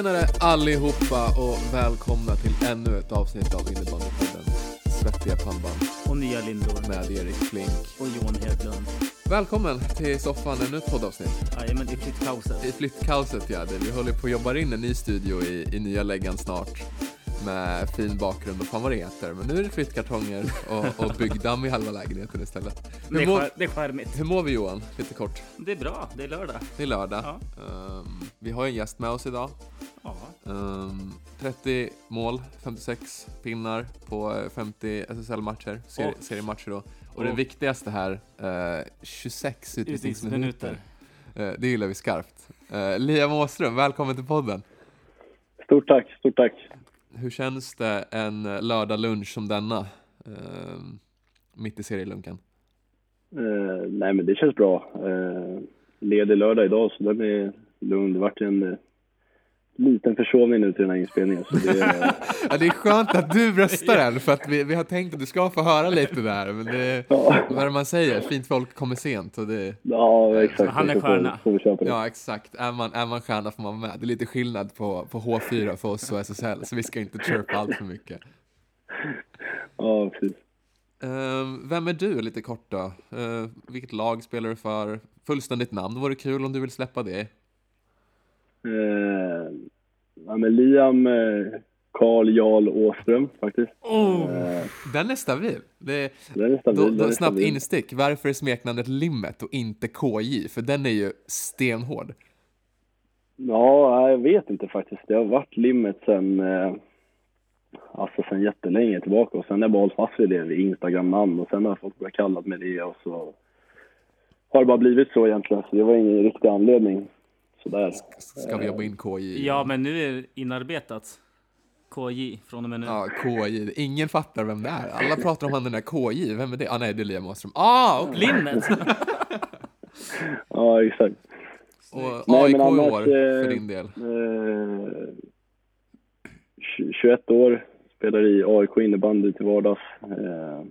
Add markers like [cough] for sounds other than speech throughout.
Tjenare allihopa och välkomna till ännu ett avsnitt av Innebandypodden Svettiga pannband och nya lindor. med Erik Flink. Och Johan Hedlund. Välkommen till soffan, ännu ett poddavsnitt. Jajamän, i flyttkaoset. I flyttkaoset ja, vi håller på att jobba in en ny studio i, i nya läggan snart med fin bakgrund och fan vad det heter. Men nu är det flyttkartonger och, och byggdamm i halva lägenheten istället. Det Hur är, mår, det är skärmigt. hur mår vi Johan? Lite kort. Det är bra, det är lördag. Det är lördag. Ja. Ehm, vi har en gäst med oss idag. Ja. Ehm, 30 mål, 56 pinnar på eh, 50 SSL-matcher, serie, Och- seriematcher då. Och det och- viktigaste här, eh, 26 utvisningsminuter. Eh, det gillar vi skarpt. Uh, Liam Åström, välkommen till podden. Stort tack, stort tack. Hur känns det en eh, lördag lunch som denna? ehm, mitt i serielunken. Eh, nej, men det känns bra. Eh, ledig lördag idag, så den är lugn. Det vart en eh, liten försovning nu till den här inspelningen. Så det, är- [laughs] Ja, det är skönt att du röstar än, för att vi, vi har tänkt att du ska få höra lite där. Men det, ja, vad är det man säger? Fint folk kommer sent. Och det, ja, exakt. Han är stjärna. Får vi köra på det. Ja, exakt. Är man, är man stjärna får man vara med. Det är lite skillnad på, på H4 för oss och SSL, så vi ska inte chirpa allt för mycket. Ja, precis. Ehm, vem är du, lite kort då? Uh, vilket lag spelar du för? Fullständigt namn vore kul om du vill släppa det. Eh, ja, men Liam eh, Karl Jarl Åström, faktiskt. Oh! Eh, Den är stabil. Det, den är stabil. då, den då, är snabbt stabil. instick. Varför är smeknamnet Limmet och inte KJ? För den är ju stenhård. Ja, jag vet inte faktiskt. Det har varit limmet sen, eh, alltså sen jättelänge tillbaka och sen har jag bara hållit fast vid det vid Instagram-namn och sen har folk börjat kalla mig det och så har det bara blivit så egentligen så det var ingen riktig anledning. Sådär. Ska vi jobba in KJ? Ja, men nu är det inarbetat. KJ från och med nu. Ja, KJ. Ingen fattar vem det är. Alla pratar om han den där KJ. Vem är det? Ah, nej, det är Liam Åström. Ah, och, Limmet! [laughs] Ja, exakt. och Nej, AIK men i annars, år, eh, för din del. Eh, tj- 21 år, spelar i AIK innebandy till vardags. Eh,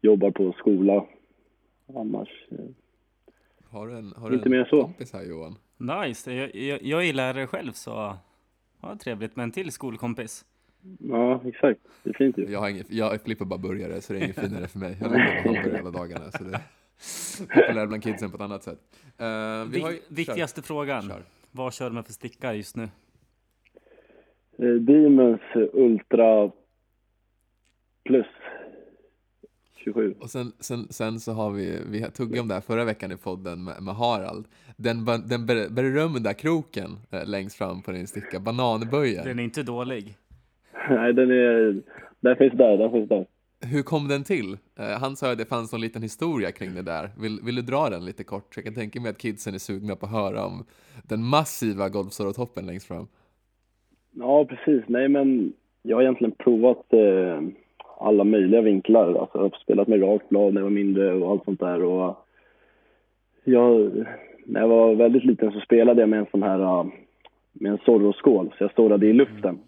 jobbar på skola. Annars, eh, Har du en, har du inte en mer så. kompis här Johan? nice. Jag, jag, jag är lärare själv, så ja, trevligt med en till skolkompis. ja exakt. Det är fint ju. Jag, har inget, jag flippar bara burgare så det är inget [laughs] finare för mig. Jag lagar hamburgare hela dagarna. Så det är populär bland kidsen på ett annat sätt. Eh, vi har ju, viktigaste frågan. Kör. Vad kör du med för stickar just nu? Eh, Demons Ultra Plus 27. Och sen, sen, sen så har vi, vi tuggade om det här förra veckan i podden med, med Harald. Den, den ber- berömda kroken eh, längst fram på din sticka, bananböjen. Den är inte dålig. Nej, den är... Den finns där, den finns där. Hur kom den till? Eh, han sa att det fanns en liten historia kring det där. Vill, vill du dra den lite kort? Så jag kan tänka mig att kidsen är sugna på att höra om den massiva golfsorotoppen längst fram. Ja, precis. Nej, men jag har egentligen provat eh, alla möjliga vinklar. Alltså, jag har spelat med rakt blad när jag var mindre och allt sånt där. Och jag, när jag var väldigt liten så spelade jag med en sån här eh, med en Zorro-skål, så jag storrade i luften.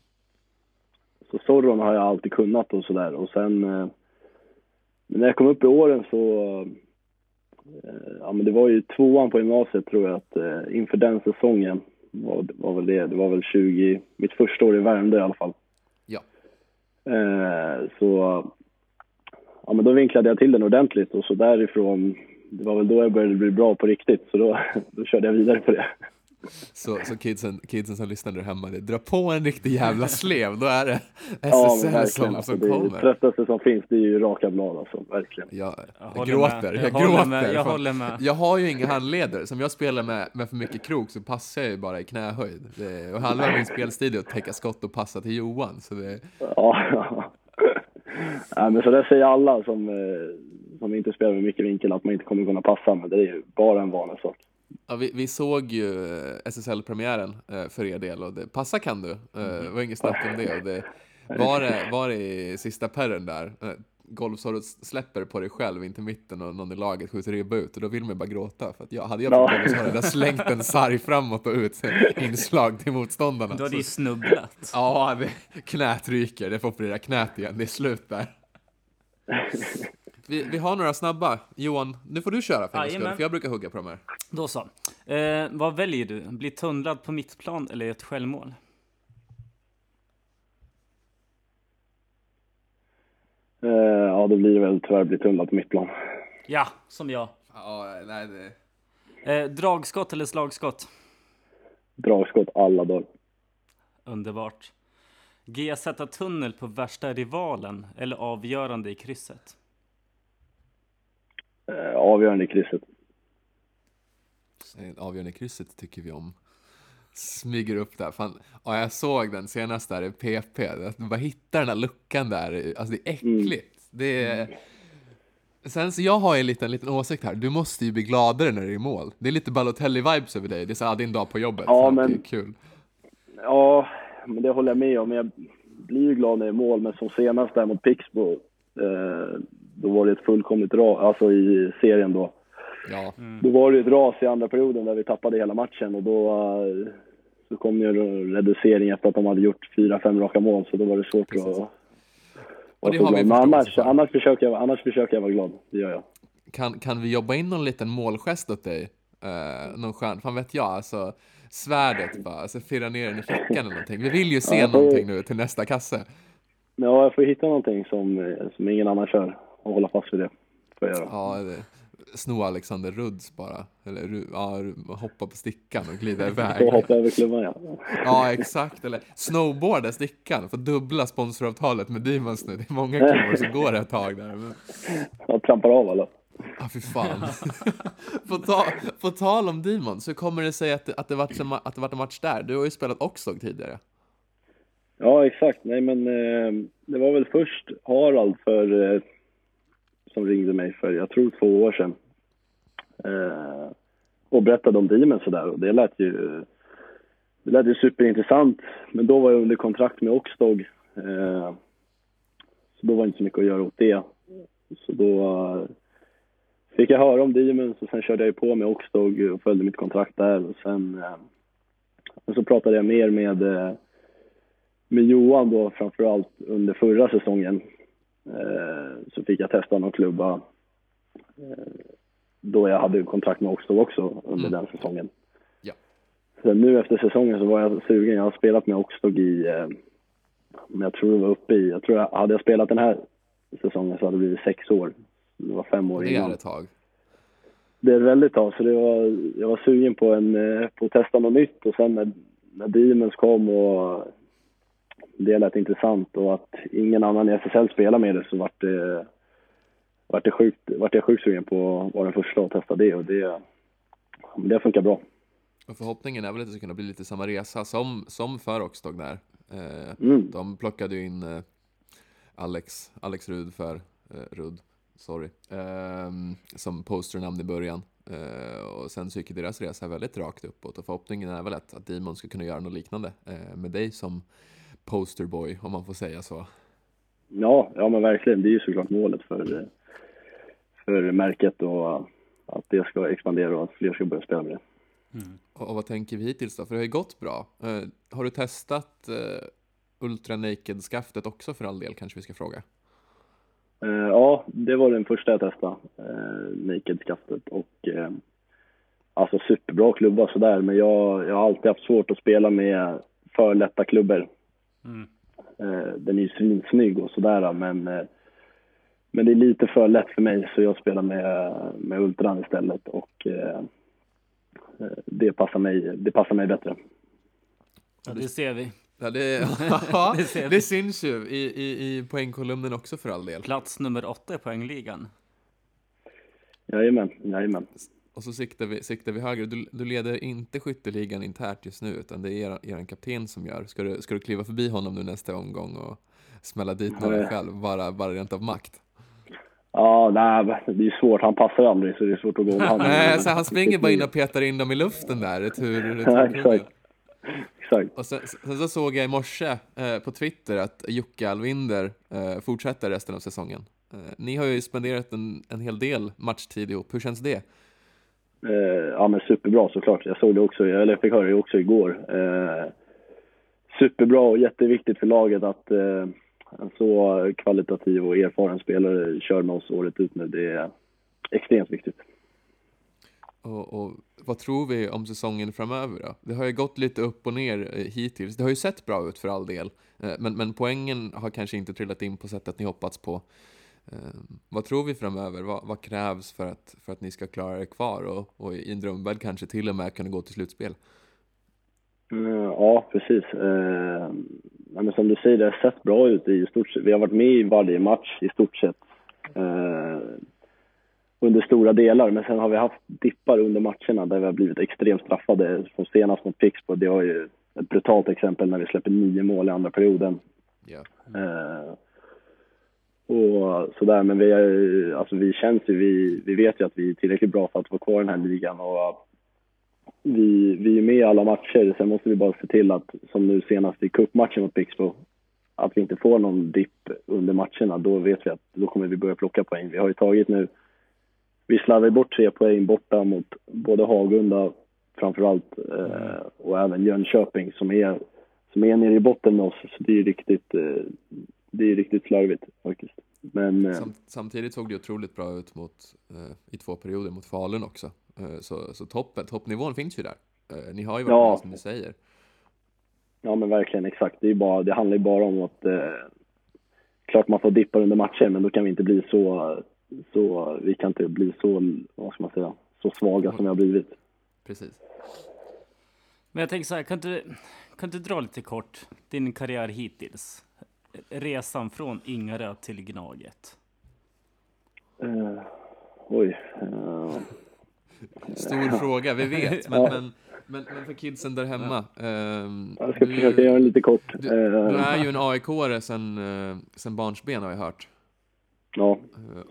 Så Zorron har jag alltid kunnat och sådär. Och sen men när jag kom upp i åren så eh, ja, men det var ju tvåan på gymnasiet tror jag att eh, inför den säsongen var, var väl det, det var väl 20, mitt första år i Värmdö i alla fall. Eh, så ja, men då vinklade jag till den ordentligt och så därifrån, det var väl då jag började bli bra på riktigt så då, [laughs] då körde jag vidare på det. Så, så kidsen, kidsen som lyssnar där hemma, det, dra på en riktig jävla slev, då är det [laughs] Ja, SSL verkligen. som, Alltså, som det, är- det kommer. tröttaste som finns det är ju raka blad alltså, verkligen. Jag, Jag jag, håller gråter, jag, Jag håller gråter. med, jag håller med. Jag har ju inga handleder, som jag spelar med, med för mycket krok så passar jag ju bara i knähöjd. Det, och halva min spelstil är att täcka skott och passa till Johan. Så det, Ja, [laughs] ja men så där säger alla som, eh, som inte spelar med mycket vinkel att man inte kommer kunna passa, men det är ju bara en vanlig sak. Ja, vi, vi såg ju eh, SSL-premiären eh, för er del och det, passa kan du. Eh, Det var inget snack om det. Och det [laughs] var, det var det i sista perren där, golfsorot släpper på dig själv in till mitten och någon i laget skjuter ribba ut och då vill man ju bara gråta. För att jag, hade jag fått Ja. så hade jag slängt en sarg framåt och ut [laughs] inslag till motståndarna. Du hade ju snubblat. [laughs] Ja, det, knät ryker. Det får operera knät igen. Det är slut där. Vi, vi har några snabba. Johan, nu får du köra för Jajamän. för jag brukar hugga på de här. Då så. Eh, vad väljer du? Bli tunnlad på mittplan eller ett självmål? Eh, ja, då blir det väl tyvärr bli tunnlat på mittplan. Ja, som jag. Ja, nej, det... Eh, dragskott eller slagskott? Dragskott alla dagar. Underbart. GZ-tunnel på värsta rivalen eller avgörande i krysset? Eh, avgörande i krysset. Avgörande krysset tycker vi om. Smyger upp där. Fan, ja, jag såg den senast där i PP. Att du bara hittar den där luckan där. Alltså det är äckligt. Det är... Sen så jag har en liten, liten åsikt här. Du måste ju bli gladare när du är i mål. Det är lite Balotelli-vibes över dig. Det är så här, din dag på jobbet. Ja, Fan, men- Det är kul. Ja, men det håller jag med om. Jag blir ju glad när jag är i mål. Men som senast där mot Pixbo, eh, då var det ett fullkomligt ras, alltså i serien då. Ja, Då var det ju ett ras i andra perioden där vi tappade hela matchen och då eh, så kom ju en reducering efter att de hade gjort fyra, fem raka mål så då var det svårt Precis. att Och det har vi. Men annars, annars, försöker jag, annars försöker jag vara glad, det gör jag. kan, kan vi jobba in någon liten målgest åt dig? Uh, någon skön, fan vet jag, alltså svärdet bara, alltså firra ner den i fickan eller någonting. Vi vill ju se Ja, någonting nu till nästa kasse. Ja, jag får hitta någonting som, eh, som ingen annan kör och hålla fast vid det. Får jag göra. Ja, det, sno Alexander Rudds bara. Eller ja, hoppa på stickan och glida [laughs] iväg. hoppa över klubban ja. Ja, exakt. Eller snowboarda stickan. Få dubbla sponsoravtalet med Demons nu. Det är många klubbar som går ett tag där. Men... Jag trampar av alla. Ja, fy fan. [laughs] på, ta, på tal om Demons, hur kommer det sig att, det- att, det varit en, att det varit en match där? Du har ju spelat Oxdog tidigare. Ja, exakt. Nej, men eh, det var väl först Harald för, eh, som ringde mig för, jag tror två år sedan. Eh, och berättade om Demon sådär och det lät ju, det lät ju superintressant. Men då var jag under kontrakt med Oxdog. Eh, så då var det inte så mycket att göra åt det. Så då eh, fick jag höra om Demons och sen körde jag på med Oxdog och följde mitt kontrakt där. Och sen eh, och så pratade jag mer med eh, med Johan då framförallt under förra säsongen så fick jag testa någon klubba eh, då jag hade kontrakt med Oxdog också under Mm. den säsongen. Ja. Sen nu efter säsongen så var jag sugen. Jag har spelat med Oxdog i, eh, men jag tror det var uppe i, jag tror jag, hade jag spelat den här säsongen så hade det blivit sex år. Det var fem år Det innan. är ett tag. Det är väldigt tag, så det var, jag var sugen på, en, eh, på att testa något nytt och sen när, när Demons kom och det lät intressant och att ingen annan i SSL spelar med det så vart det, vart det sjukt, vart jag sjukt sugen på att vara den första att testa det och det, det funkar bra. Och förhoppningen är väl att det ska kunna bli lite samma resa som, som för Oxdog där. Eh, Mm. De plockade ju in eh, Alex, Alex Rud för, eh, Rud, sorry, ehm, som posternamn i början. Eh, och sen så gick deras resa väldigt rakt uppåt och förhoppningen är väl att, att Demon ska kunna göra något liknande eh, med dig som posterboy, om man får säga så. Ja, ja men verkligen. Det är ju såklart målet för, för märket och att det ska expandera och att fler ska börja spela med det. Och, och vad tänker vi hittills då? För det har ju gått bra. Eh, har du testat eh, Ultra Naked-skaftet också för all del, kanske vi ska fråga? Eh, ja, det var den första jag testade, uh, Naked-skaftet. Och alltså superbra klubba sådär, men jag, jag har alltid haft svårt att spela med för lätta klubbor. Mm. Eh, den är ju svinsnygg och sådär, men, eh, men det är lite för lätt för mig så jag spelar med, med Ultran istället och eh, det, passar mig, det passar mig bättre. Ja, det ser vi. Ja, det, [laughs] ja, Det ser vi. det syns ju i, i, i poängkolumnen också för all del. Plats nummer åtta i poängligan. Jajamän, jajamän. Och så siktar vi, siktar vi högre. Du, du leder inte skytteligan internt just nu, utan det är er, er kapten som gör. Ska du, ska du kliva förbi honom nu nästa omgång och smälla dit några själv, bara, bara rent av makt? Ja, nej, det är svårt. Han passar aldrig så det är svårt att gå om han. [laughs] Nej, så han springer bara in och petar in dem i luften där, retur, retur. exakt. Exakt. Och sen, sen så såg jag i morse eh, på Twitter att Jocke Alvinder eh, fortsätter resten av säsongen. Eh, ni har ju spenderat en, en hel del matchtid ihop, hur känns det? Eh, ja men superbra såklart. Jag såg det också, eller jag fick höra det också igår. Eh, superbra och jätteviktigt för laget att eh, en så kvalitativ och erfaren spelare kör med oss året ut nu. Det är extremt viktigt. och, och, vad tror vi om säsongen framöver då? Det har ju gått lite upp och ner eh, hittills. Det har ju sett bra ut för all del, eh, men, men poängen har kanske inte trillat in på sättet ni hoppats på. Vad tror vi framöver? Vad, vad, krävs för att, för att ni ska klara er kvar och, och i en drömvärld kanske till och med kunna gå till slutspel? Ja, precis. men som du säger, det har sett bra ut i stort sett. Vi har varit med i varje match i stort sett under stora delar. Men sen har vi haft dippar under matcherna där vi har blivit extremt straffade. Som senast mot Pixbo, det var ju ett brutalt exempel när vi släpper nio mål i andra perioden. Yeah. Eh, och sådär, men vi, är, alltså vi känns ju, vi, vi vet ju att vi är tillräckligt bra för att vara kvar i den här ligan. Och vi, vi är med i alla matcher, sen måste vi bara se till att, som nu senast i cupmatchen mot Pixbo, att vi inte får någon dipp under matcherna. Då vet vi att då kommer vi börja plocka poäng. Vi har ju tagit nu vi slarvade bort tre poäng borta mot både Hagunda framförallt eh, och även Jönköping som är, som är nere i botten med oss. Så det är riktigt, eh, det är riktigt slarvigt faktiskt. Men, eh, Samt, samtidigt såg det otroligt bra ut mot, eh, i två perioder mot Falun också. Eh, så, så toppen, toppnivån finns ju där. Eh, ni har ju varit ja. med som ni säger. Ja men verkligen, exakt. Det, är bara, det handlar ju bara om att klart man får dippa under matcher men då kan vi inte bli så så vi kan inte bli så, vad ska man säga, så svaga som vi har blivit. Precis. Men jag tänker så här, kan du, kan du dra lite kort din karriär hittills? Resan från Ingarö till Gnaget. Uh, oj. Uh, Stor fråga, vi vet, [laughs] men, ja. men, men, men, för kidsen där hemma. Ja. Uh, jag ska du, försöka göra det lite kort. Du, du är ju en AIK-are sen, sen barnsben har jag hört. Ja,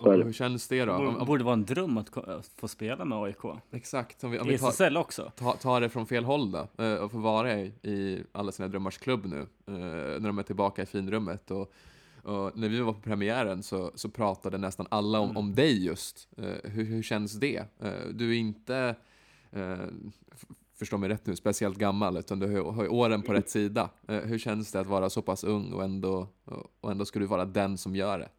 eh, det. Hur känns det då? Det borde vara en dröm att få spela med AIK. Exakt. Om vi, om vi tar, SSL också. Ta, ta det från fel håll då, eh, och få vara i, i alla sina drömmars klubb nu, eh, när de är tillbaka i finrummet. Och, och när vi var på premiären så, så pratade nästan alla om, mm. om dig just. Hur, hur känns det? Du är inte, förstå mig rätt nu, speciellt gammal, utan du har ju åren på rätt sida. Hur känns det att vara så pass ung och ändå, och ändå ska du vara den som gör det?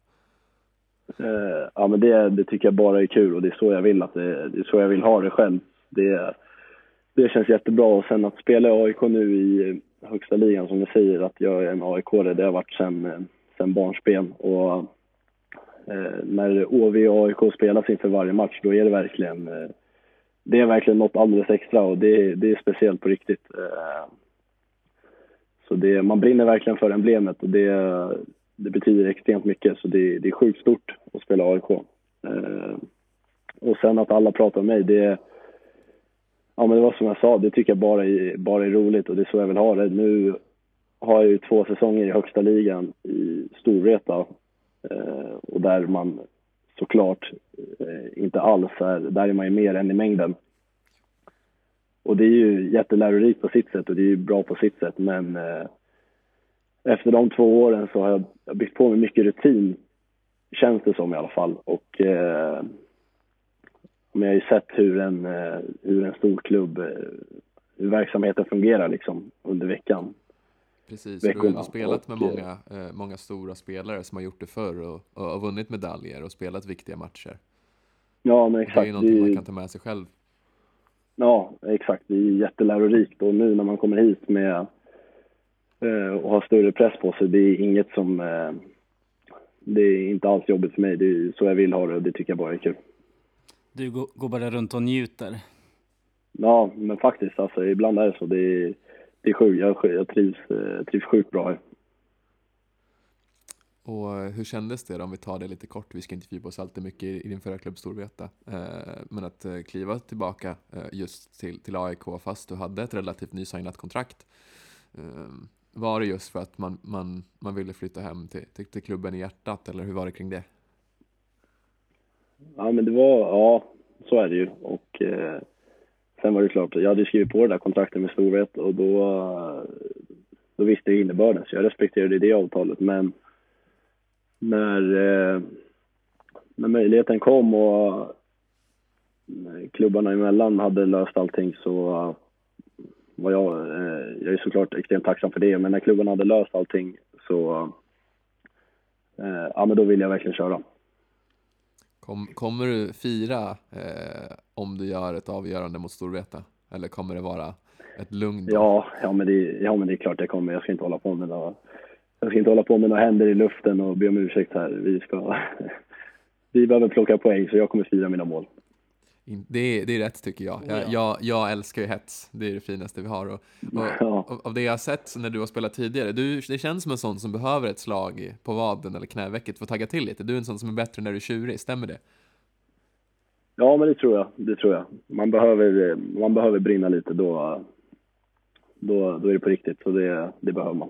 Eh, ja, men det, det tycker jag bara är kul och det är så jag vill att det, det är så jag vill ha det själv. Det, det känns jättebra och sen att spela i AIK nu i eh, högsta ligan som du säger att jag är en aik det har varit sen, eh, sen barnsben och eh, när OV och AIK spelas inför varje match då är det verkligen eh, det är verkligen något alldeles extra och det, det är speciellt på riktigt. Eh, så det, man brinner verkligen för emblemet och det, det betyder extremt mycket, så det, det är sjukt stort att spela AIK. Eh, och sen att alla pratar om mig, det Ja men det var som jag sa, det tycker jag bara är, bara är roligt och det är så jag vill ha det. Nu har jag ju två säsonger i högsta ligan i Storvreta eh, och där man såklart eh, inte alls är, där är man ju mer än i mängden. Och det är ju jättelärorikt på sitt sätt och det är ju bra på sitt sätt men eh, efter de två åren så har jag byggt på mig mycket rutin, känns det som i alla fall. Och eh, men jag har ju sett hur en, eh, hur en stor klubb, eh, hur verksamheten fungerar liksom under veckan. Precis, veckorna. du har spelat med många, eh, många stora spelare som har gjort det förr och, och har vunnit medaljer och spelat viktiga matcher. Ja, men exakt. Det är ju någonting man kan ta med sig själv. Ja, exakt. Det är jättelärorikt och nu när man kommer hit med och har större press på sig. Det är inget som... Eh, det är inte alls jobbigt för mig. Det är så jag vill ha det och det tycker jag bara är kul. Du går bara runt och njuter? Ja, men faktiskt alltså ibland är det så. Det är, det är sjukt. Jag, jag trivs, eh, trivs sjukt bra här. Och hur kändes det då, om vi tar det lite kort, vi ska inte fördjupa oss alltid mycket i din förra klubb Storvreta, men att kliva tillbaka just till, till AIK fast du hade ett relativt nysignat kontrakt. Var det just för att man, man, man ville flytta hem till, till, till klubben i hjärtat, eller hur var det kring det? Ja, men det var, ja, så är det ju. Och eh, sen var det klart, jag hade skrivit på det där kontraktet med Storvret och då, eh, då visste jag innebörden, så jag respekterade det avtalet. Men när, eh, när möjligheten kom och eh, klubbarna emellan hade löst allting så vad jag, eh, jag är såklart extremt tacksam för det, men när klubben hade löst allting så, eh, ja men då vill jag verkligen köra. Kom, kommer du fira eh, om du gör ett avgörande mot Storvreta? Eller kommer det vara ett lugn? då? Ja, ja, men det, ja, men det är klart jag kommer. Jag ska inte hålla på med några, jag ska inte hålla på med några händer i luften och be om ursäkt här. Vi ska, [laughs] vi behöver plocka poäng så jag kommer fira mina mål. Det är, det är rätt tycker jag. Jag, Ja. jag. jag älskar ju hets, det är det finaste vi har. Och, och, Ja. av- Av det jag har sett när du har spelat tidigare, du, det känns som en sån som behöver ett slag på vaden eller knävecket för att tagga till lite. Du är en sån som är bättre när du är tjurig, stämmer det? Ja, men det tror jag. Det tror jag. Man behöver, man behöver brinna lite då, då, då är det på riktigt. Så det, det behöver man.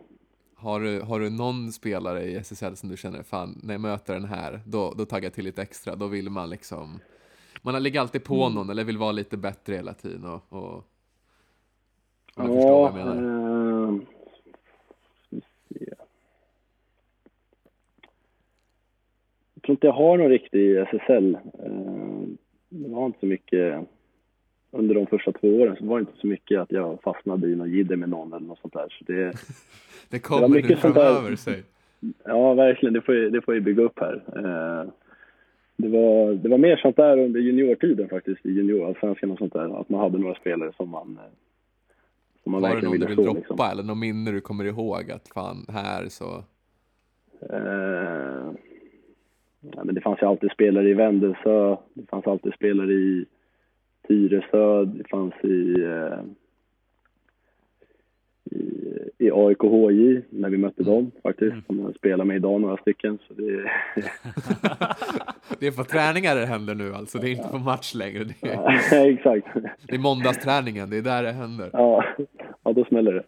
Har du, har du någon spelare i SSL som du känner, fan, när jag möter den här, då, då taggar jag till lite extra, då vill man liksom man ligger alltid på någon eller vill vara lite bättre hela tiden och, och jag förstår vad jag menar. eh. Jag tror inte jag har någon riktig SSL. Eh, Det var inte så mycket under de första två åren så var det inte så mycket att jag fastnade i någon jidder med någon eller något sånt där. Så det, Det kommer nu sånt där. framöver sig. Ja, verkligen. Det får ju, det får ju bygga upp här. Eh, det, var, det var mer sånt där under juniortiden faktiskt, i juniorallsvenskan och sånt där. Att man hade några spelare som man, eh, som man Var det någon du vill slå. droppa Liksom. eller någon minne du kommer ihåg att fan, här så... Eh, ja, men det fanns ju alltid spelare i Vändelsö, det fanns alltid spelare i Tyresö, det fanns i, eh, i, i AIK HJ när vi mötte dem faktiskt. Som jag spelar med idag, några stycken. Så det, [laughs] Det är på träningar det händer nu alltså, det är inte på match längre. Det är, [laughs] Exakt. det är måndagsträningen, det är där det händer. Ja, ja, då smäller det.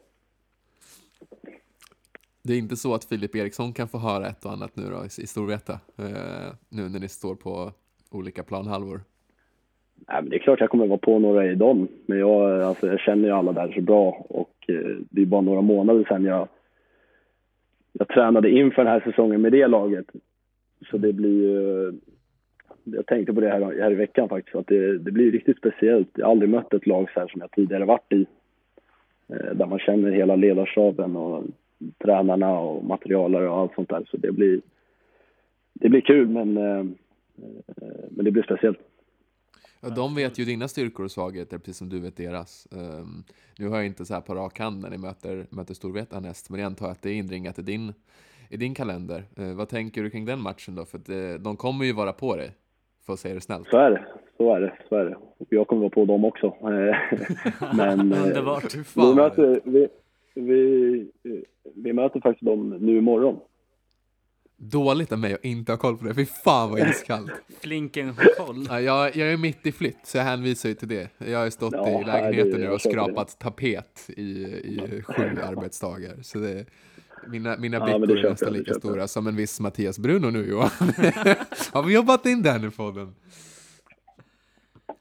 Det är inte så att Filip Eriksson kan få höra ett och annat nu då i i Storvreta, eh, nu när ni står på olika planhalvor. Nej, men det är klart jag kommer vara på några i dem. Men jag, alltså, jag känner ju alla där så bra och Eh, det är bara några månader sedan jag, jag tränade inför den här säsongen med det laget. Så det blir ju... Jag tänkte på det här, här i veckan faktiskt, att det, det blir riktigt speciellt. Jag har aldrig mött ett lag så här som jag tidigare varit i. Eh, där man känner hela ledarstaben och tränarna och materialare och allt sånt där. Så det blir, det blir kul men, eh, men det blir speciellt. Ja, de vet ju dina styrkor och svagheter, precis som du vet deras. Ehm, nu har jag inte så här på rak hand när ni möter, möter Storvreta näst, men jag antar att det är inringat i din, i din kalender. Eh, vad tänker du kring den matchen då? För att eh, de kommer ju vara på dig, för att säga det snällt. Så är det, så är det, så är det. Jag kommer vara på dem också. Eh, [laughs] Men Underbart. Fy vi, fan. möter, vi, vi, vi möter faktiskt dem nu imorgon. Dåligt av mig att inte ha koll på det, fy fan vad iskallt. [laughs] Flinken har koll. Ja, jag, jag är mitt i flytt, så jag hänvisar ju till det. Jag har stått Ja, i lägenheten nu och skrapat tapet i, i sju arbetsdagar. Så det, mina mina Ja, brickor är nästan lika stora som en viss Mattias Bruno nu Johan. [laughs] har vi jobbat in den i podden?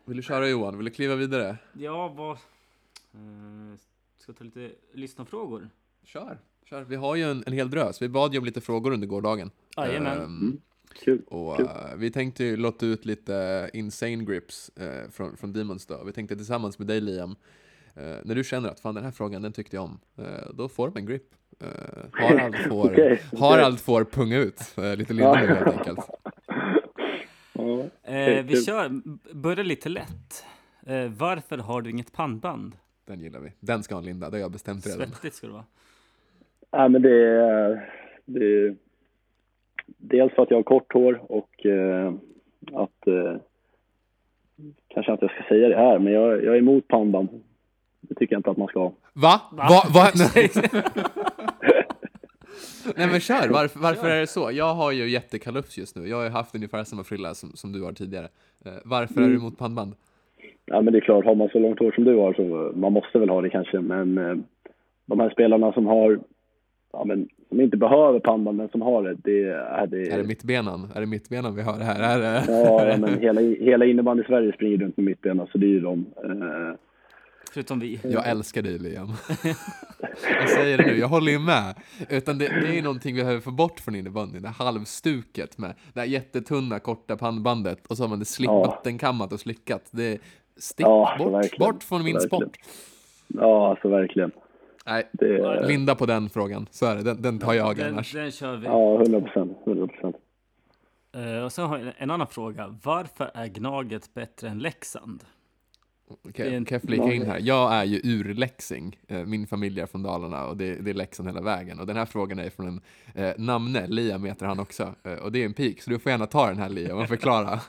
Vill du köra Johan? Vill du kliva vidare? Ja, vad... Eh, ska ta lite lyssnarfrågor. Kör, kör. Vi har ju en, en hel drös. Vi bad ju om lite frågor under gårdagen. Jajamän. Ehm, Kul. Och Kul. eh, vi tänkte ju lotta ut lite insane grips eh, från, från Demons då. Vi tänkte tillsammans med dig Liam, eh, när du känner att fan den här frågan den tyckte jag om, eh, då får de en grip. Eh, Harald [laughs] får, okej. Harald får punga ut eh, lite linda nu helt enkelt. [laughs] Eh, vi kör, b- börja lite lätt. Eh, varför har du inget pannband? Den gillar vi. Den ska ha en linda, det har jag bestämt redan. Svettigt ska det vara. Nej, men det är, det är dels för att jag har kort hår och eh, att eh, kanske inte jag ska säga det här, men jag, jag är emot pannband. Det tycker jag inte att man ska ha. Va? Va? Va? [laughs] [laughs] Nej men kör, varför, varför är det så? Jag har ju jättekalufs just nu. Jag har ju haft ungefär samma frilla som, som du har tidigare. Eh, varför är du emot pannband? Ja, men det är klart, har man så långt hår som du har så man måste väl ha det kanske. Men eh, de här spelarna som har, ja men som inte behöver pannband men som har det, det är det. Är det mittbenan? Är det mittbenan vi har här? Är det... Ja, ja, men hela, hela innebandy Sverige springer runt med mittbena så det är ju de. Eh, Förutom vi. Jag älskar dig Liam. jag säger det nu, jag håller ju med. Utan det, det är någonting vi behöver få bort från innebandyn, det halvstuket med det här jättetunna korta pannbandet och så har man det slick, Ja. vattenkammat och slickat. Det stick Ja, bort, verkligen. bort från min Verkligen. sport. ja, alltså verkligen. Nej, Det, linda på den frågan, så är det. Den, den tar jag Den, annars. den kör vi. ja, 100 procent. 100 procent. Eh, och sen har jag en annan fråga. Varför är Gnaget bättre än Leksand? Okej, är en- kan jag flika in här? Jag är ju urläxing. Eh, Min familj är från Dalarna och det, det är Leksand hela vägen. Och den här frågan är från en eh, namne, Liam heter han också. Eh, och det är en pik, så du får gärna ta den här Liam och förklara.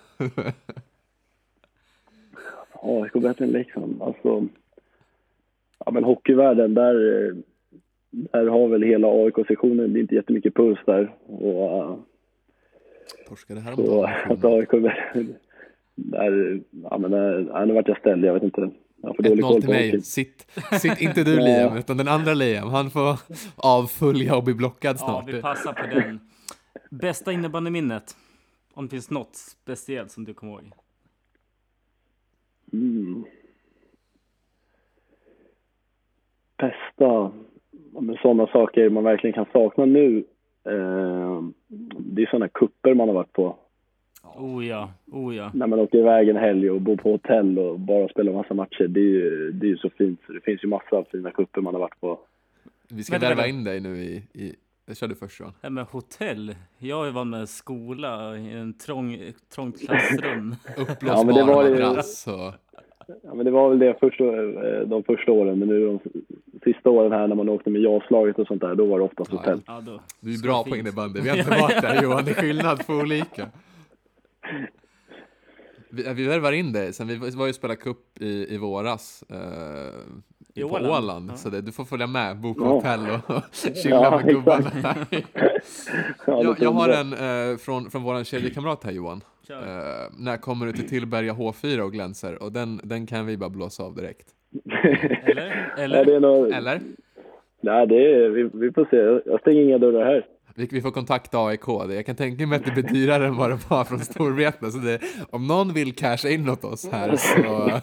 AIK [laughs] bättre än Leksand. Alltså, ja men hockeyvärlden, där, eh, där har väl hela AIK-sektionen, det är inte jättemycket puls där. Och, eh, Torskade så häromdagen. [laughs] att AIK, där, ja men ja, nu vart jag ställd, jag vet inte. Jag dålig 1-0 koll till på mig. Sitt, sitt inte du [laughs] Ja. Liam, utan den andra Liam. Han får avfölja och bli blockad Ja, snart. vi passar på den. Bästa innebandyminnet? Om det finns något speciellt som du kommer ihåg? Mm. Ja, men sådana saker man verkligen kan sakna nu. Eh, det är sådana kupper man har varit på. Oh ja, oh ja. när man åker iväg en helg och bor på hotell och bara spelar massa matcher. Det är ju, det är ju så fint. Så det finns ju massa av fina kupper man har varit på. Vi ska värva in dig nu i... i jag kör du först Johan. Nej, men hotell. Jag har ju varit med skola i en trång, trångt klassrum. Uppblåsbar Ja, men det var ju- madrass och... Ja, men det var väl det första, eh, de första åren, men nu de sista åren här när man åkte med JAS-laget och sånt där, då var det oftast Ja, hotell. Ja, då. Du är bra på innebandy. Vi har inte varit där Johan, det är skillnad på olika. Vi, vi värvar in dig, sen vi var ju och spelade cup i, i våras eh, I på Åland? Åland, Ja. så det, du får följa med, boka Ja. hotell och [laughs] chilla Ja, med gubbarna. [laughs] Jag, jag har en eh, från, från vår kedjekamrat här Johan. Eh, när kommer du till Tillberga H4 och glänser? Och den, den kan vi bara blåsa av direkt. [laughs] Eller? Eller? det är nog, Eller? nej, det är, vi, vi får se. Jag stänger inga dörrar här. Vi, vi får kontakta AIK. Jag kan tänka mig att det blir dyrare än vad det var från Storvreta. Så det, om någon vill casha in åt oss här så...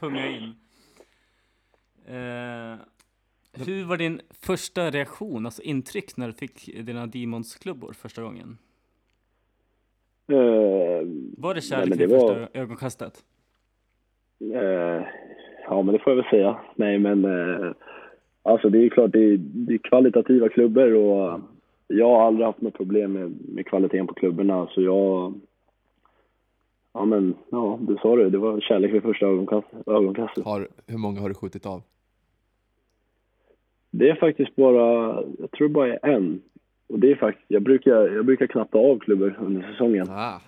Punga in. Eh, hur var din första reaktion, alltså intryck, när du fick dina Demons-klubbor första gången? Eh, Var det Nej, kärlek vid det var- första ögonkastet? Eh, ja, men det får jag väl säga. Nej, men eh, alltså det är ju klart, det är, det är kvalitativa klubbor och jag har aldrig haft något problem med, med kvaliteten på klubborna. Så jag... Ja, men ja, du sa det. Det var kärlek vid första ögonkast, ögonkastet. Har, hur många har du skjutit av? Det är faktiskt bara, jag tror bara är en. Och det är faktiskt, jag brukar, jag brukar knatta av klubbor under säsongen. Ah.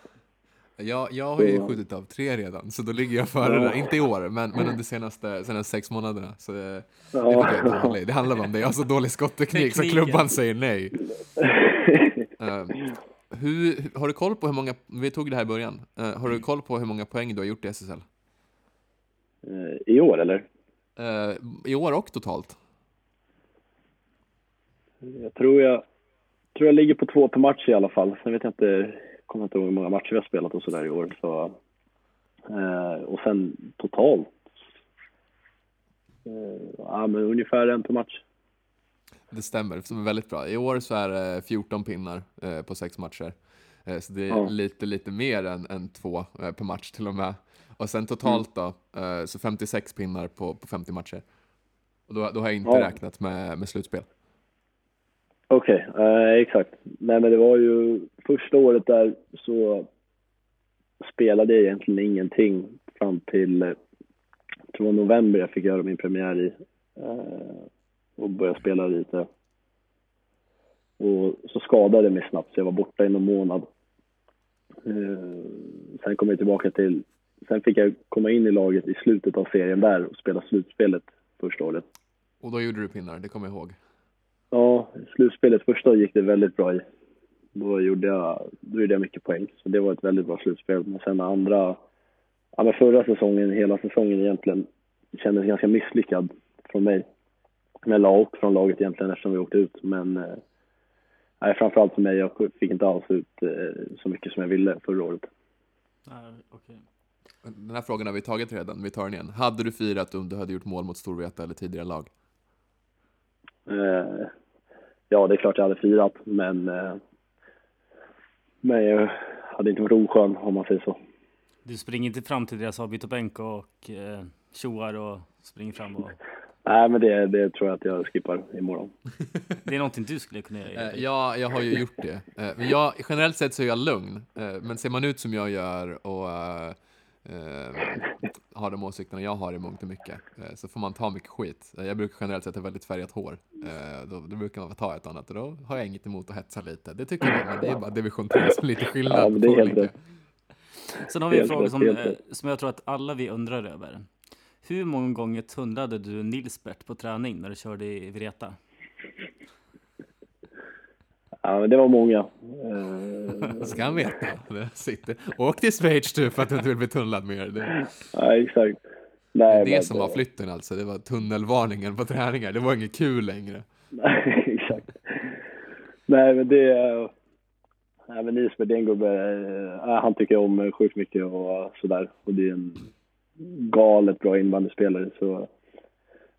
Jag, jag har ju Så- skjutit av tre redan, så då ligger jag före Ja. Inte i år, men, men under senaste, senaste sex månaderna. Så det, det, Ja. i. det handlar om det. Jag har så dålig skotteknik så klubban säger nej. [laughs] Eh, hur, har du koll på hur många, vi tog det här i början, Eh, har du koll på hur många poäng du har gjort i SSL? Eh, I år eller? I år och totalt? Jag tror jag, tror jag ligger på två per match i alla fall. Sen vet jag inte, kommer inte ihåg hur många matcher vi har spelat och sådär i år. Så, eh, och sen totalt, eh, ja men ungefär en per match. Det stämmer, som är väldigt bra. I år så är det 14 pinnar eh, på sex matcher. Eh, så det är Ja. lite, lite mer än, än två eh, per match till och med. Och sen totalt då, eh, så 56 pinnar på, på 50 matcher. Och då, då har jag inte Ja. räknat med, med slutspel. Okej, eh, exakt. Nej men det var ju första året där så spelade jag egentligen ingenting fram till, jag tror det var november jag fick göra min premiär i. Eh, och började spela lite. Och så skadade jag mig snabbt så jag var borta i någon månad. Eh, sen kom jag tillbaka till, sen fick jag komma in i laget i slutet av serien där och spela slutspelet första året. Och då gjorde du pinnar, det kommer jag ihåg. Ja, slutspelet första gick det väldigt bra i. Då gjorde jag, då gjorde jag mycket poäng, så det var ett väldigt bra slutspel. Men sen andra, ja men förra säsongen, hela säsongen egentligen, kändes ganska misslyckad från mig. Med lag och från laget egentligen eftersom vi åkte ut. Men eh, nej, framförallt för mig, jag fick inte alls ut eh, så mycket som jag ville förra året. Ah, okej. Den här frågan har vi tagit redan, vi tar den igen. Hade du firat om du hade gjort mål mot Storvreta eller tidigare lag? Eh, ja, det är klart jag hade firat, men, eh, men jag hade inte varit oskön om man säger så. Du springer inte fram till deras avbytarbänk och eh, tjoar och springer fram och... Nej, men det, det tror jag att jag skippar imorgon. Det är någonting du skulle kunna göra. Eh, ja, jag har ju gjort det. Eh, men jag, generellt sett så är jag lugn. Eh, men ser man ut som jag gör och eh, har de åsikterna jag har i mångt och mycket eh, så får man ta mycket skit. Eh, Jag brukar generellt sett ha väldigt färgat hår. Eh, Då, då brukar man ta ett annat och då har jag inget emot att hetsa lite. Det tycker jag, men det är bara division 3 som är lite skillnad. Ja, men det är helt rätt. Sen har vi en Helt fråga som, eh, som jag tror att alla vi undrar över. Hur många gånger tunnlade du Nilsbert på träning när du körde i Vreta? Ja, men det var många. [laughs] Ska han veta. Det sitter. Åk till Schweiz du för att du inte vill bli tunnlad mer. Det, ja, exakt. det Nej, är det men- som var flytten alltså. Det var tunnelvarningen på träningar. Det var inget kul längre. Nej, [laughs] exakt. Nej, men det... Nej, men Nisberg, det är en gubbe. eh, Han tycker om sjukt mycket och sådär. Och det är en galet bra inbandyspelare. Så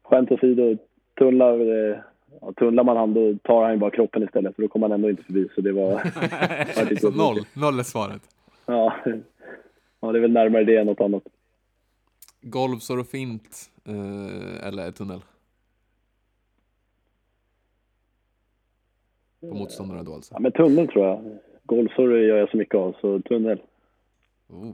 skämt åsido, tunnlar, eh, ja, tunnlar man han då tar han ju bara kroppen istället. För då kommer han ändå inte förbi. Så det var... [laughs] Så noll. Noll är svaret. Ja. ja, det är väl närmare det än något annat. Golvsår och fint. Eh, eller tunnel. På motståndarna då alltså. Ja, men tunnel tror jag. Golvsår gör jag så mycket av, så tunnel. Oh.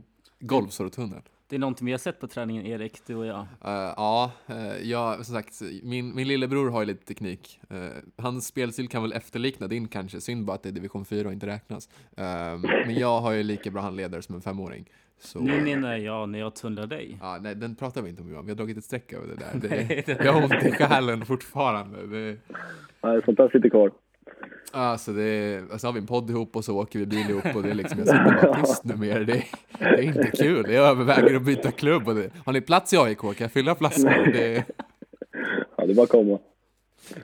Tunnel. Det är någonting vi har sett på träningen, Erik, du och jag. Eh, ja, uh, jag, som sagt, min, min lillebror har ju lite teknik. Eh, hans spelstil kan väl efterlikna din kanske, synd bara att det är division 4 och inte räknas. Eh, men jag har ju lika bra handledare som en femåring. Så, Nu menar jag när jag tunnlar dig. ja, nej, den pratar vi inte om Johan, vi har dragit ett streck över det där. Nej, Det, [laughs] det- jag har ont i själen fortfarande. Det, Nej, sånt där sitter kvar. Alltså det är, alltså har vi en podd ihop och så åker vi bil ihop och det är liksom, jag sitter bara tyst nu mer. Det, det är inte kul. Jag överväger att byta klubb och det, har ni plats i AIK? Kan jag fylla flaskor? Det, Ja, det är bara att komma.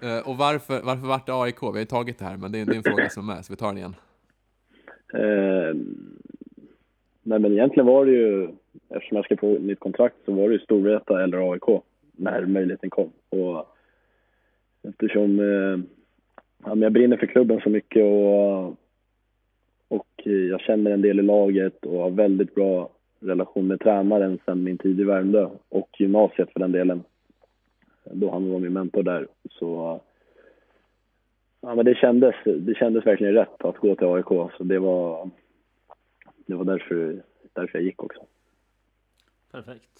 eh, och varför, varför vart det AIK? Vi har ju tagit det här, men det är, det är en fråga som är så vi tar den igen. Eh, nej, men egentligen var det ju, eftersom jag skrev på ett nytt kontrakt, så var det ju Storvreta eller AIK när möjligheten kom. Och eftersom eh, ja, men jag brinner för klubben så mycket och, och jag känner en del i laget och har väldigt bra relation med tränaren sedan min tid i Värmdö och gymnasiet för den delen. Då han var min mentor där. Så ja, men det kändes, det kändes verkligen rätt att gå till AIK. Så det var, det var därför, därför jag gick också. Perfekt.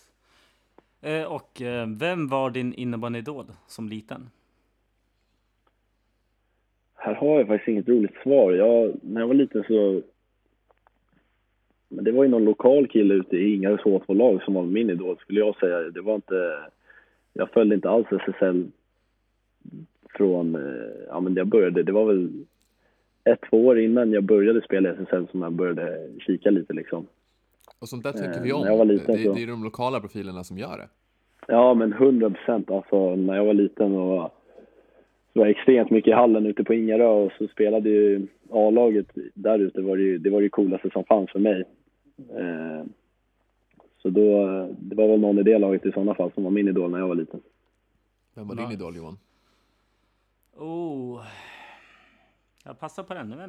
Eh, och eh, vem var din innebandyidol som liten? Här har jag faktiskt inget roligt svar. Jag, när jag var liten så... Men det var ju någon lokal kille ute i Ingarös H2-lag som var min idol, skulle jag säga. Det var inte... Jag följde inte alls SSL från... eh, Ja, men jag började... Det var väl ett, två år innan jag började spela i SSL som jag började kika lite liksom. Och sånt där tycker Eh, vi om. när jag var liten det, så- det är de lokala profilerna som gör det. Ja, men 100 procent. Alltså, när jag var liten och så var extremt mycket i hallen ute på Ingarö och så spelade ju A-laget där ute. Var det, ju, det var det coolaste som fanns för mig. Eh, så då, det var väl någon i det laget i sådana fall som var min idol när jag var liten. Vem var din idol Johan? Oh. Jag passar på den. Eh,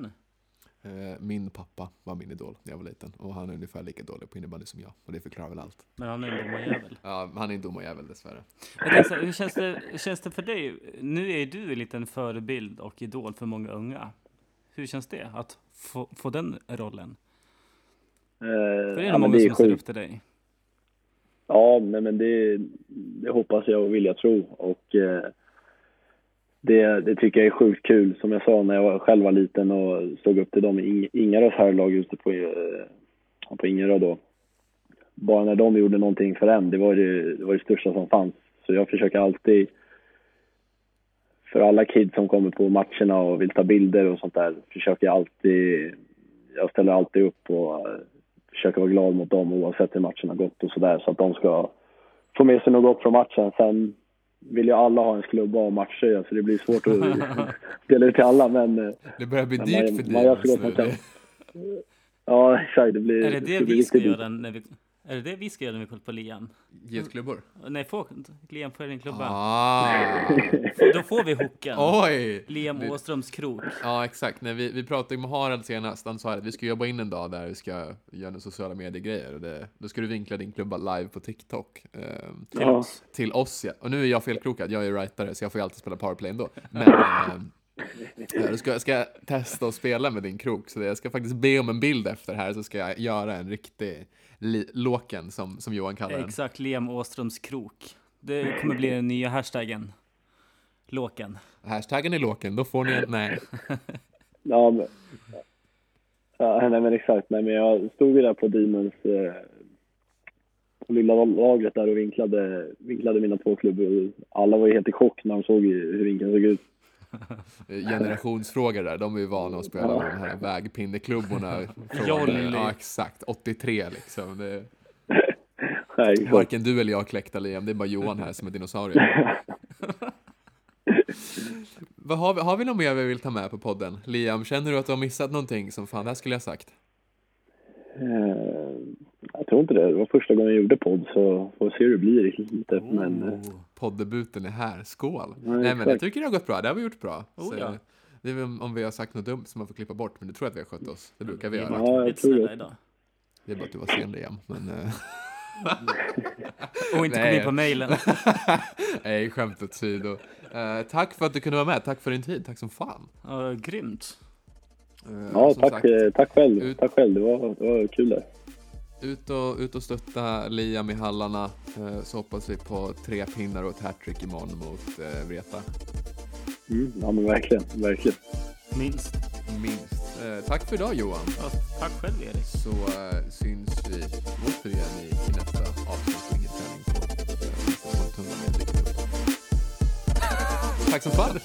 min pappa var min idol när jag var liten och han är ungefär lika dålig på innebandy som jag. Och det förklarar väl allt. Men han är en domarjävel. Ja, han är en domarjävel dessvärre. Jag tänkte så här, hur, känns det, hur känns det för dig? Nu är du en liten förebild och idol för många unga. Hur känns det att få, få den rollen? Eh, För det är ja, nog men många det är som ser upp till dig. Ja, nej, men det, det hoppas jag och vill jag tro. Och eh, det, det tycker jag är sjukt kul. Som jag sa när jag var, själv var liten och såg upp till dem i Ingarös herrlag ute på, eh, på Ingarö då. Bara när de gjorde någonting för en, det var det, det var det största som fanns. Så jag försöker alltid, för alla kids som kommer på matcherna och vill ta bilder och sånt där, försöker jag alltid, jag ställer alltid upp och eh, försöker vara glad mot dem oavsett hur matchen har gått och sådär så att de ska få med sig något gott från matchen. Sen vill ju alla ha en klubba och matchtröja så det blir svårt att [laughs] dela ut till alla men eh, Det börjar bli dyrt man- för dig. Det- ja exakt det blir Är det det bli vi ska göra när vi... Är det det vi ska göra när vi kollar på Liam? GS-klubbor? Nej, få, Liam får en klubba. Ah! Då får vi hooken. Oj! Liam Det- Åströms krok. Ja, exakt. Nej, vi, vi pratade med Harald senast. Han sa att vi ska jobba in en dag där vi ska göra sociala medier-grejer. Och det, då ska du vinkla din klubba live på TikTok. ehm, Till Ja. oss. till oss, ja. Och nu är jag felkrokad. Jag är rightare, så jag får ju alltid spela powerplay ändå. [laughs] Men eh, då ska, ska jag testa att spela med din krok. Så jag ska faktiskt be om en bild efter här, så ska jag göra en riktig li- låken, som, som Johan kallar den. Exakt, Liam Åströms krok. Det kommer bli den nya hashtaggen. Låken. Hashtaggen är låken, då får ni en... Nej. [laughs] Ja, men, ja, nej men exakt. Nej, men jag stod ju där på Demons eh, på lilla lagret där och vinklade, vinklade mina två klubbor. Alla var ju helt i chock när de såg hur vinkeln såg ut. [laughs] generationsfrågor där. De är ju vana att spela med de här vägpinneklubborna. Jolly. Ja, exakt. 83 liksom. Det, [laughs] Nej, varken du eller jag kläckta Liam, det är bara Johan här som är dinosaurie. [laughs] Vad har, vi, har vi något mer vi vill ta med på podden? Liam, känner du att du har missat någonting som fan, det här skulle jag ha sagt? Eh, jag tror inte det. Det var första gången jag gjorde podd så får vi se hur det blir lite. Men eh, Oh, poddebuten är här, skål! Ja, Nej men jag tycker det har gått bra, det har vi gjort bra. Oh, Så, ja. Det är väl om- vi har sagt något dumt som man får klippa bort, men det tror jag att vi har skött oss. Det brukar vi göra. Ja, jag tror det. idag. Det är bara att du var sen Liam, men... eh, [laughs] Och inte kom Nej. in på mejlen. [laughs] Nej, skämt åsido. Uh, tack för att du kunde vara med, tack för din tid, tack som fan. Ja, grymt. Eh, ja, som tack, sagt, tack själv. ut- Tack själv. Det var, det var kul det. Ut, och, ut och stötta Liam i hallarna, eh, så hoppas vi på tre pinnar och ett hattrick imorgon mot uh, Vreta. Mm, ja, men verkligen, verkligen. Minst. Minst. Eh, tack för idag Johan. Ja, tack själv Erik. Så eh, syns vi återigen i, i nästa avsnitt och ingen träning på, uh, på Tunga. Tack som fan!